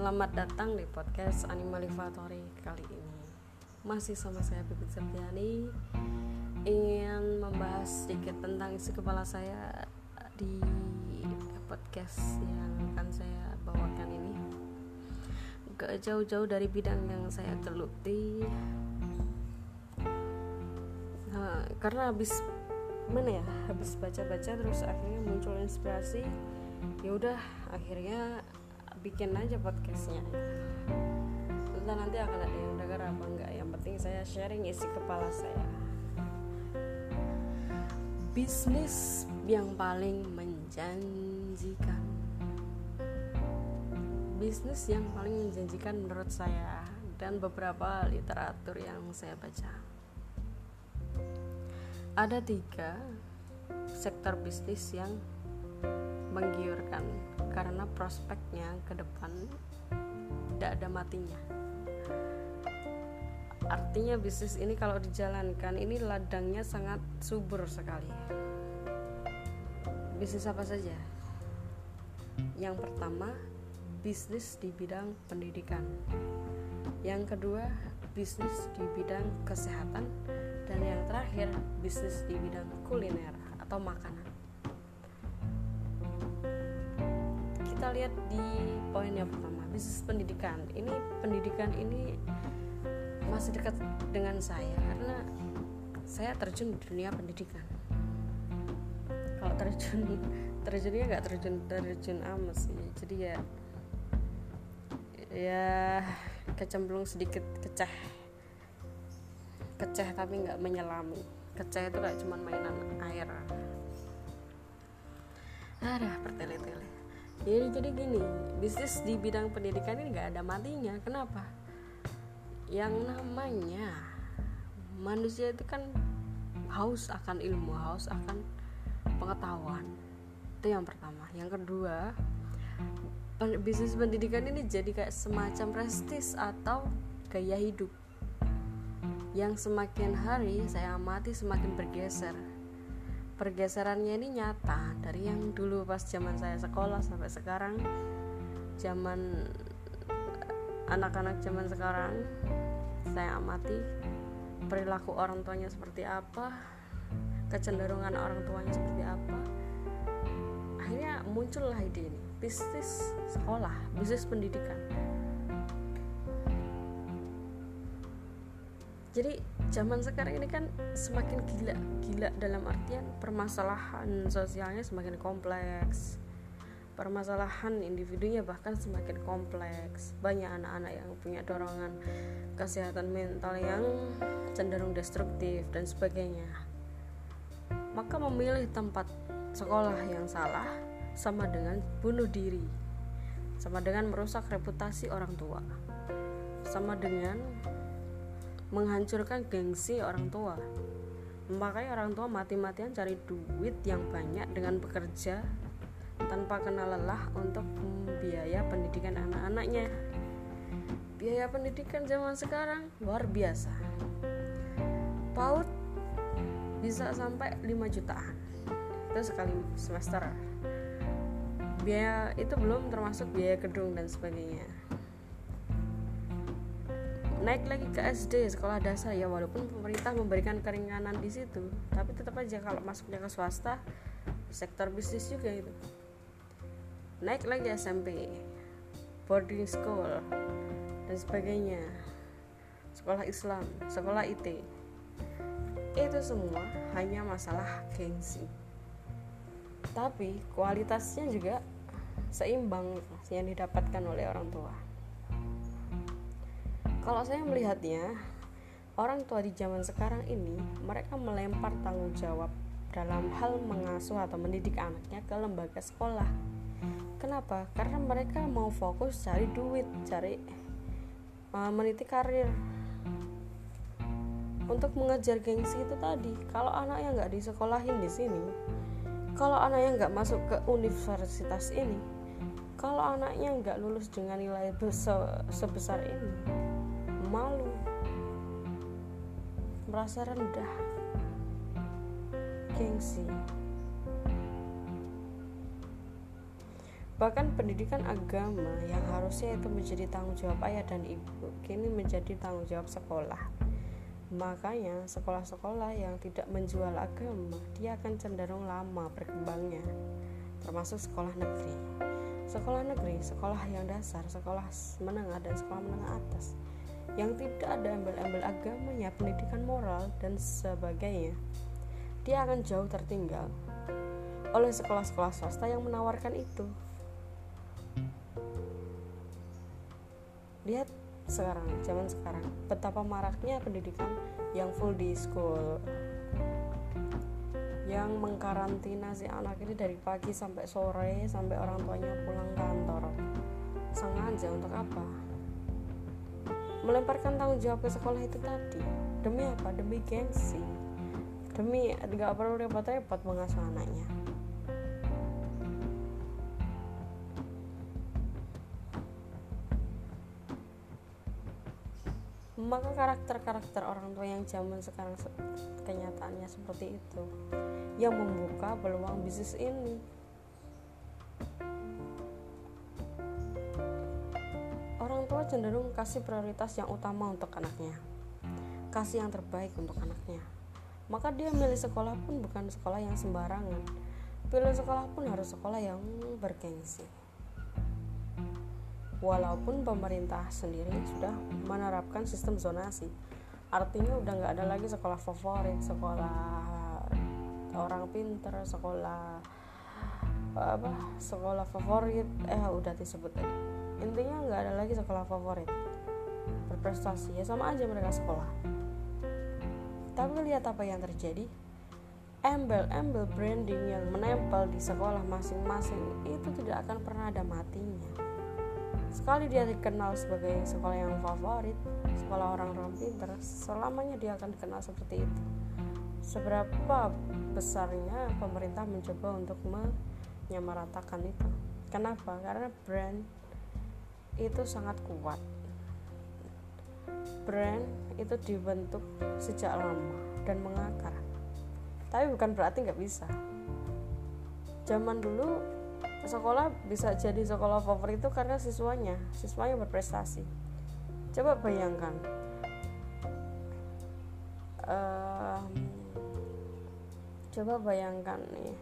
Selamat datang di podcast Animalivatory kali ini. Masih sama saya Bibit Septiani Ingin membahas sedikit tentang isi kepala saya Di podcast yang akan saya bawakan ini. Gak jauh-jauh dari bidang yang saya geluti. Nah, Karena habis mana ya habis baca-baca terus akhirnya muncul inspirasi ya udah akhirnya bikin aja podcastnya. Entah nanti akan ada yang dengar apa enggak. Yang penting saya sharing isi kepala saya. Bisnis yang paling menjanjikan. Bisnis yang paling menjanjikan menurut saya dan beberapa literatur yang saya baca. Ada tiga sektor bisnis yang menggiurkan karena prospeknya ke depan tidak ada matinya. Artinya bisnis ini kalau dijalankan ini ladangnya sangat subur sekali. Bisnis apa saja? Yang pertama bisnis di bidang pendidikan. Yang kedua bisnis di bidang kesehatan. Dan yang terakhir bisnis di bidang kuliner atau makanan lihat di poin yang pertama bisnis pendidikan. Ini pendidikan ini masih dekat dengan saya karena saya terjun di dunia pendidikan. Kalau terjun terjunnya nggak terjun terjun amat sih. Jadi ya ya kecemplung sedikit keceh. Keceh tapi nggak menyelami. Keceh itu kayak cuman mainan air. Ada bertele-tele jadi jadi gini bisnis di bidang pendidikan ini nggak ada matinya. Kenapa? Yang namanya manusia itu kan haus akan ilmu haus akan pengetahuan. Itu yang pertama. Yang kedua bisnis pendidikan ini jadi kayak semacam prestis atau gaya hidup. Yang semakin hari saya amati semakin bergeser pergeserannya ini nyata. Dari yang dulu pas zaman saya sekolah sampai sekarang zaman anak-anak zaman sekarang saya amati perilaku orang tuanya seperti apa kecenderungan orang tuanya seperti apa. Akhirnya muncullah ide ini bisnis sekolah bisnis pendidikan. Jadi zaman sekarang ini kan semakin gila gila dalam artian permasalahan sosialnya semakin kompleks. Permasalahan individunya bahkan semakin kompleks. Banyak anak-anak yang punya dorongan kesehatan mental yang cenderung destruktif dan sebagainya. Maka memilih tempat sekolah yang salah sama dengan bunuh diri. Sama dengan merusak reputasi orang tua. Sama dengan menghancurkan gengsi orang tua. Makanya orang tua mati-matian cari duit yang banyak dengan bekerja tanpa kenal lelah untuk membiaya pendidikan anak-anaknya. Biaya pendidikan zaman sekarang luar biasa. PAUD bisa sampai 5 jutaan. Itu sekali semester. Biaya itu belum termasuk biaya gedung dan sebagainya naik lagi ke SD sekolah dasar. Ya walaupun pemerintah memberikan keringanan di situ tapi tetap aja kalau masuknya ke swasta sektor bisnis juga itu. Naik lagi SMP boarding school dan sebagainya. Sekolah Islam sekolah IT itu semua hanya masalah gengsi. Tapi kualitasnya juga seimbang yang didapatkan oleh orang tua kalau saya melihatnya, orang tua di zaman sekarang ini mereka melempar tanggung jawab dalam hal mengasuh atau mendidik anaknya ke lembaga sekolah. Kenapa? Karena mereka mau fokus cari duit, cari uh, meniti karir. Untuk mengejar gengsi itu tadi, kalau anaknya nggak disekolahin di sini, kalau anaknya nggak masuk ke universitas ini, kalau anaknya nggak lulus dengan nilai sebesar ini, malu merasa rendah gengsi Bahkan pendidikan agama yang harusnya itu menjadi tanggung jawab ayah dan ibu, kini menjadi tanggung jawab sekolah. Makanya sekolah-sekolah yang tidak menjual agama, dia akan cenderung lama berkembangnya, termasuk sekolah negeri. Sekolah negeri, sekolah yang dasar, sekolah menengah dan sekolah menengah atas yang tidak ada embel-embel agamanya, pendidikan moral dan sebagainya. Dia akan jauh tertinggal oleh sekolah-sekolah swasta yang menawarkan itu. lihat sekarang zaman sekarang betapa maraknya pendidikan yang full di school yang mengkarantina si anak ini dari pagi sampai sore sampai orang tuanya pulang kantor sengaja untuk apa melemparkan tanggung jawab ke sekolah itu tadi. Demi apa? Demi gengsi. Demi nggak perlu repot-repot mengasuh anaknya. Maka karakter-karakter orang tua yang zaman sekarang kenyataannya seperti itu yang membuka peluang bisnis ini tua cenderung kasih prioritas yang utama untuk anaknya. Kasih yang terbaik untuk anaknya. Maka dia milih sekolah pun bukan sekolah yang sembarangan. Pilih sekolah pun harus sekolah yang bergengsi. Walaupun pemerintah sendiri sudah menerapkan sistem zonasi. Artinya udah nggak ada lagi sekolah favorit sekolah orang pinter sekolah apa sekolah favorit. Eh udah disebut tadi intinya nggak ada lagi sekolah favorit berprestasi ya sama aja mereka sekolah tapi lihat apa yang terjadi embel-embel branding yang menempel di sekolah masing-masing itu tidak akan pernah ada matinya Sekali dia dikenal sebagai sekolah yang favorit, sekolah orang-orang pintar, selamanya dia akan dikenal seperti itu. Seberapa besarnya pemerintah mencoba untuk menyamaratakan itu? Kenapa? Karena brand itu sangat kuat. Brand itu dibentuk sejak lama dan mengakar. Tapi bukan berarti nggak bisa. Zaman dulu sekolah bisa jadi sekolah favorit itu karena siswanya siswanya berprestasi coba bayangkan um, coba bayangkan nih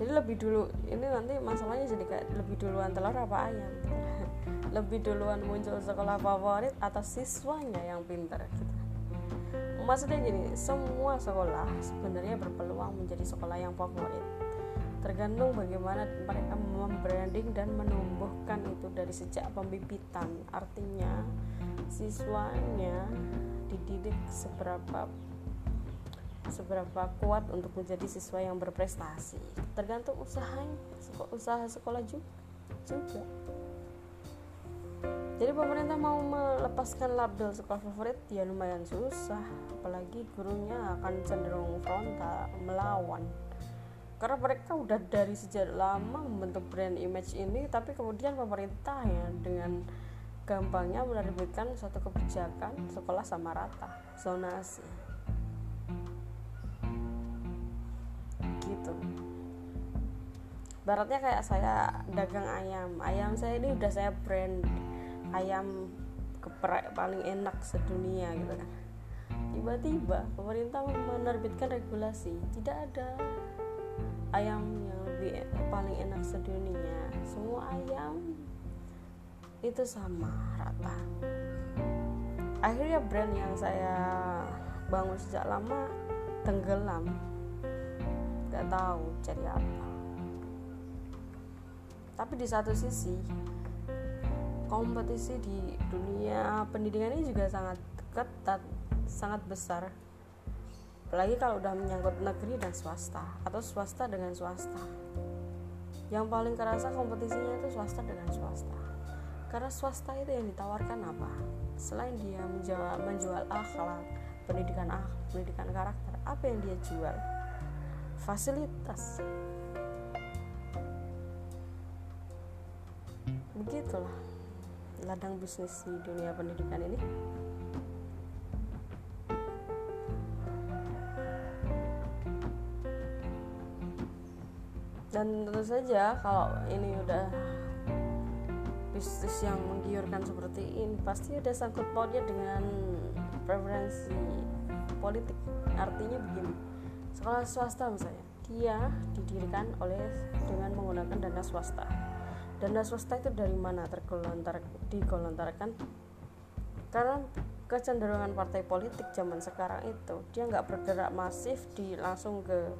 jadi lebih dulu ini nanti masalahnya jadi kayak lebih duluan telur apa ayam lebih duluan muncul sekolah favorit atau siswanya yang pintar gitu. Maksudnya gini semua sekolah sebenarnya berpeluang menjadi sekolah yang favorit. Tergantung bagaimana mereka membranding dan menumbuhkan itu dari sejak pembibitan. Artinya siswanya dididik seberapa seberapa kuat untuk menjadi siswa yang berprestasi. Tergantung usahanya usaha sekolah juga juga jadi pemerintah mau melepaskan label sekolah favorit ya lumayan susah. Apalagi gurunya akan cenderung frontal melawan. Karena mereka udah dari sejak lama membentuk brand image ini tapi kemudian pemerintah ya dengan gampangnya menerbitkan suatu kebijakan sekolah sama rata zonasi. Gitu. Baratnya kayak saya dagang ayam. Ayam saya ini udah saya brand ayam keprek paling enak sedunia gitu kan. Tiba-tiba pemerintah menerbitkan regulasi tidak ada ayam yang lebih paling enak sedunia. Semua ayam itu sama rata. Akhirnya brand yang saya bangun sejak lama tenggelam. Gak tahu cari apa. Tapi di satu sisi kompetisi di dunia pendidikan ini juga sangat ketat sangat besar. Apalagi kalau udah menyangkut negeri dan swasta atau swasta dengan swasta. Yang paling kerasa kompetisinya itu swasta dengan swasta. Karena swasta itu yang ditawarkan apa? Selain dia menjual, menjual akhlak pendidikan akhlak pendidikan karakter apa yang dia jual? Fasilitas. Begitulah ladang bisnis di dunia pendidikan ini? Dan tentu saja kalau ini udah bisnis yang menggiurkan seperti ini pasti ada sangkut pautnya dengan preferensi politik. Artinya begini sekolah swasta misalnya dia didirikan oleh dengan menggunakan dana swasta dana swasta itu dari mana tergelontar digolontarkan karena kecenderungan partai politik zaman sekarang itu dia nggak bergerak masif di langsung ke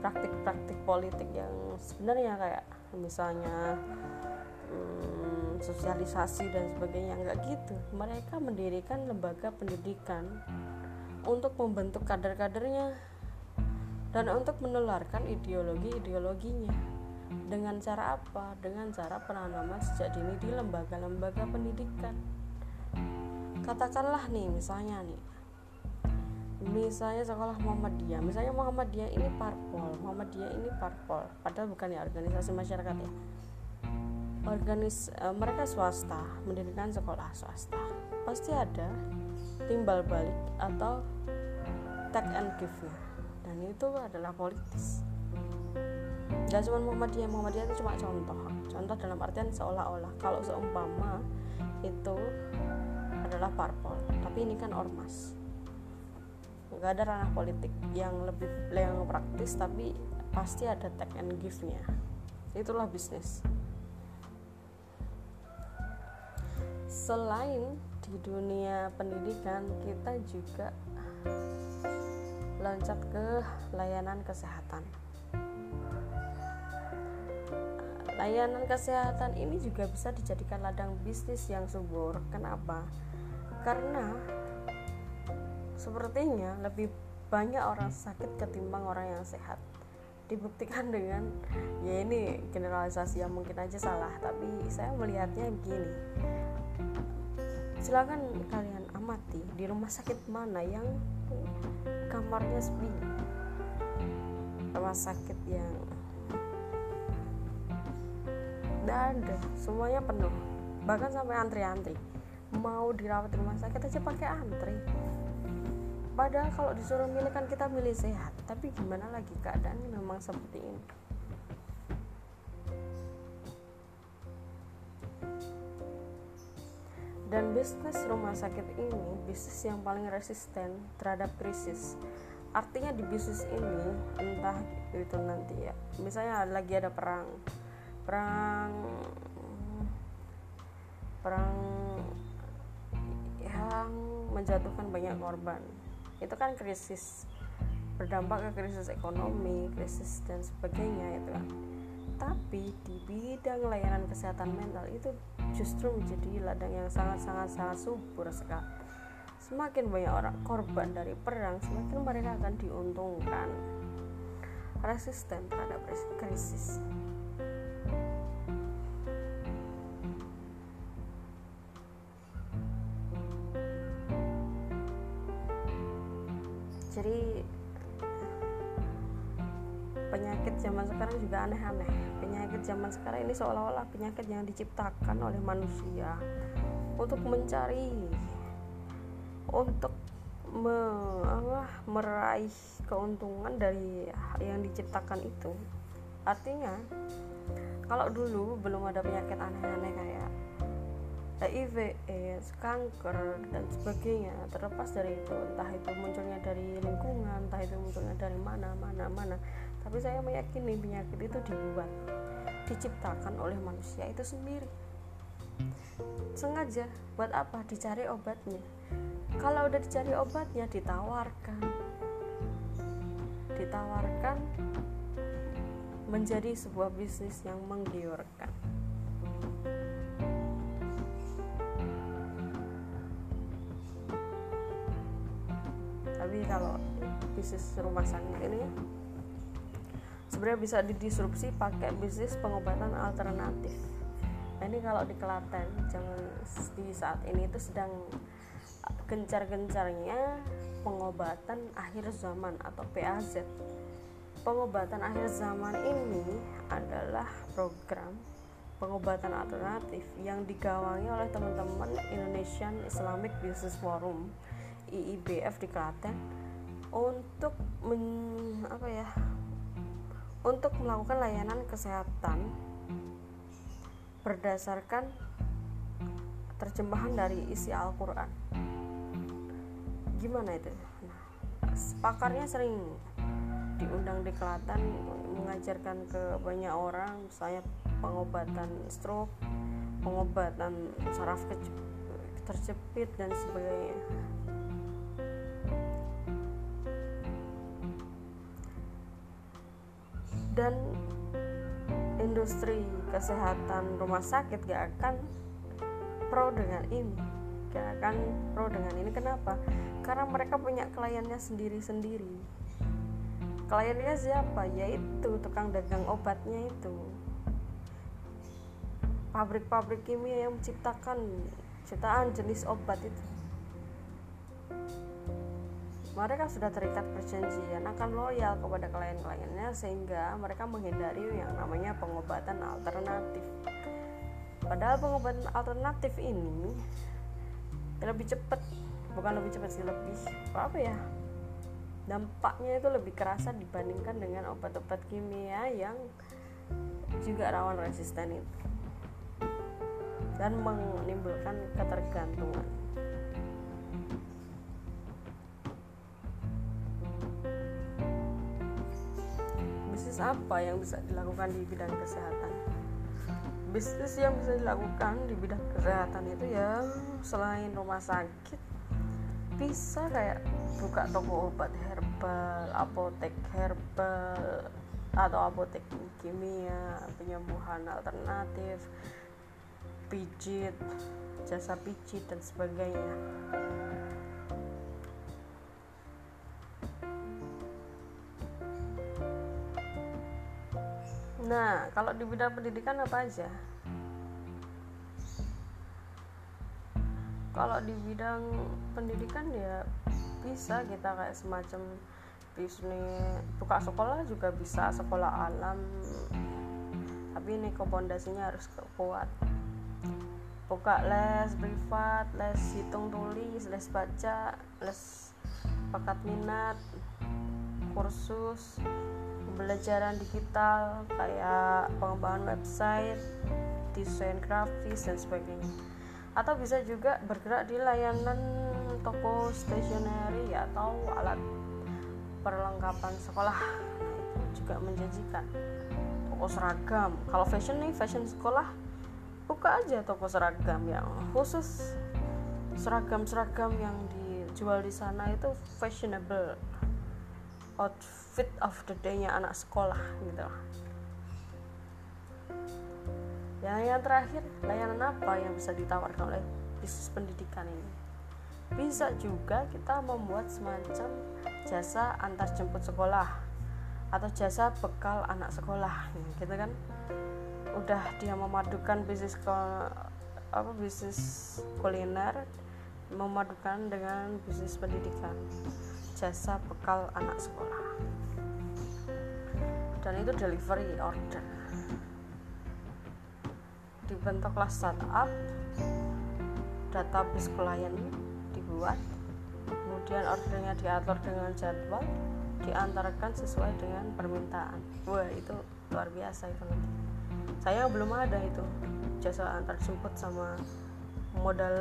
praktik-praktik politik yang sebenarnya kayak misalnya hmm, sosialisasi dan sebagainya nggak gitu. Mereka mendirikan lembaga pendidikan untuk membentuk kader-kadernya dan untuk menularkan ideologi-ideologinya dengan cara apa? Dengan cara penanaman sejak dini di lembaga-lembaga pendidikan. Katakanlah nih misalnya nih. Misalnya sekolah Muhammadiyah. Misalnya Muhammadiyah ini parpol. Muhammadiyah ini parpol. Padahal bukan ya organisasi masyarakat ya. Organis e, mereka swasta mendirikan sekolah swasta. Pasti ada timbal balik atau take and give nya dan itu adalah politis Gak cuma Muhammadiyah Muhammadiyah itu cuma contoh. Contoh dalam artian seolah-olah. Kalau seumpama itu adalah parpol tapi ini kan ormas. Nggak ada ranah politik yang lebih yang praktis tapi pasti ada take and give nya itulah bisnis. Selain di dunia pendidikan kita juga loncat ke layanan kesehatan layanan kesehatan ini juga bisa dijadikan ladang bisnis yang subur. Kenapa? Karena sepertinya lebih banyak orang sakit ketimbang orang yang sehat. Dibuktikan dengan ya ini generalisasi yang mungkin aja salah tapi saya melihatnya begini. Silakan kalian amati di rumah sakit mana yang kamarnya sepi. Rumah sakit yang tidak ada semuanya penuh. Bahkan sampai antri-antri. Mau dirawat di rumah sakit aja pakai antri. Padahal kalau disuruh milih kan kita milih sehat. Tapi gimana lagi keadaannya memang seperti ini. Dan bisnis rumah sakit ini bisnis yang paling resisten terhadap krisis. Artinya di bisnis ini entah itu nanti ya misalnya lagi ada perang perang perang yang menjatuhkan banyak korban. Itu kan krisis berdampak ke krisis ekonomi krisis dan sebagainya itu kan. Tapi di bidang layanan kesehatan mental itu justru menjadi ladang yang sangat-sangat sangat subur sekali. Semakin banyak orang korban dari perang semakin mereka akan diuntungkan. Resisten terhadap krisis aneh-aneh penyakit zaman sekarang ini seolah-olah penyakit yang diciptakan oleh manusia untuk mencari untuk me, apa, meraih keuntungan dari yang diciptakan itu. Artinya kalau dulu belum ada penyakit aneh-aneh kayak HIV, AIDS, kanker dan sebagainya terlepas dari itu entah itu munculnya dari lingkungan entah itu munculnya dari mana mana mana tapi saya meyakini penyakit itu dibuat diciptakan oleh manusia itu sendiri. Sengaja buat apa? Dicari obatnya. Kalau udah dicari obatnya ditawarkan. Ditawarkan menjadi sebuah bisnis yang menggiurkan. Tapi kalau bisnis rumah sakit ini sebenarnya bisa didisrupsi pakai bisnis pengobatan alternatif. Nah ini kalau di Klaten jangan di saat ini itu sedang gencar-gencarnya pengobatan akhir zaman atau PAZ pengobatan akhir zaman ini adalah program pengobatan alternatif yang digawangi oleh teman-teman Indonesian Islamic Business Forum IIBF di Klaten untuk men, apa ya untuk melakukan layanan kesehatan berdasarkan terjemahan dari isi Al-Quran. Gimana itu? Nah, pakarnya sering diundang di Kelatan mengajarkan ke banyak orang. Misalnya pengobatan stroke pengobatan saraf terjepit dan sebagainya dan industri kesehatan rumah sakit gak akan pro dengan ini. Gak akan pro dengan ini. Kenapa? Karena mereka punya kliennya sendiri-sendiri. Kliennya siapa? Yaitu tukang dagang obatnya itu. Pabrik-pabrik kimia yang menciptakan ciptaan jenis obat itu mereka sudah terikat perjanjian akan loyal kepada klien-kliennya sehingga mereka menghindari yang namanya pengobatan alternatif. Padahal pengobatan alternatif ini lebih cepat bukan lebih cepat sih lebih apa ya dampaknya itu lebih kerasa dibandingkan dengan obat-obat kimia yang juga rawan resisten itu dan menimbulkan ketergantungan bisnis apa yang bisa dilakukan di bidang kesehatan? Bisnis yang bisa dilakukan di bidang kesehatan itu ya selain rumah sakit bisa kayak buka toko obat herbal apotek herbal atau apotek kimia penyembuhan alternatif pijit jasa pijit dan sebagainya Nah, kalau di bidang pendidikan apa aja? Kalau di bidang pendidikan ya bisa kita kayak semacam bisnis buka sekolah juga bisa sekolah alam. Tapi ini kompondasinya harus kuat. Buka les privat les hitung tulis les baca les bakat minat kursus pembelajaran digital kayak pengembangan website, desain grafis dan sebagainya. Atau bisa juga bergerak di layanan toko stationery atau alat perlengkapan sekolah. Itu juga menjanjikan. Toko seragam. Kalau fashion nih, fashion sekolah buka aja toko seragam yang khusus seragam-seragam yang dijual di sana itu fashionable outfit of the day-nya anak sekolah gitu. Yang yang terakhir layanan apa yang bisa ditawarkan oleh bisnis pendidikan ini? Bisa juga kita membuat semacam jasa antar jemput sekolah atau jasa bekal anak sekolah gitu kan? Udah dia memadukan bisnis apa bisnis kuliner memadukan dengan bisnis pendidikan jasa bekal anak sekolah dan itu delivery order. Dibentuklah startup database klien dibuat kemudian ordernya diatur dengan jadwal diantarkan sesuai dengan permintaan. Wah itu luar biasa itu nanti saya belum ada itu jasa antar jemput sama modal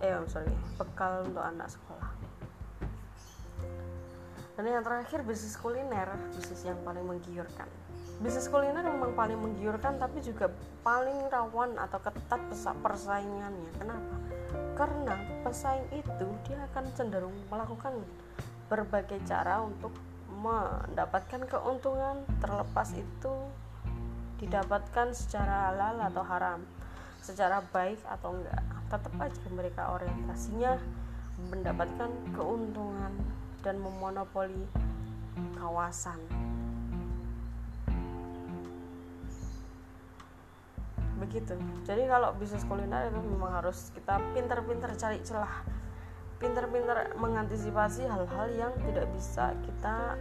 eh sorry bekal untuk anak sekolah dan yang terakhir bisnis kuliner bisnis yang paling menggiurkan. Bisnis kuliner memang paling menggiurkan tapi juga paling rawan atau ketat persaingannya. Kenapa? Karena pesaing itu dia akan cenderung melakukan berbagai cara untuk mendapatkan keuntungan terlepas itu didapatkan secara halal atau haram secara baik atau enggak. Tetap aja mereka orientasinya mendapatkan keuntungan dan memonopoli kawasan. Begitu. Jadi kalau bisnis kuliner itu memang harus kita pintar-pintar cari celah. Pintar-pintar mengantisipasi hal-hal yang tidak bisa kita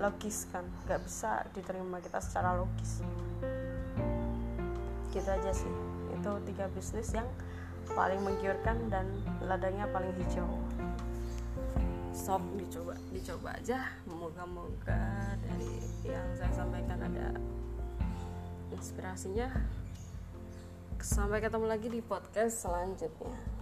logiskan, nggak bisa diterima kita secara logis. Gitu aja sih. Itu tiga bisnis yang paling menggiurkan dan ladangnya paling hijau sok dicoba dicoba aja. Moga-moga dari yang saya sampaikan ada inspirasinya. Sampai ketemu lagi di podcast selanjutnya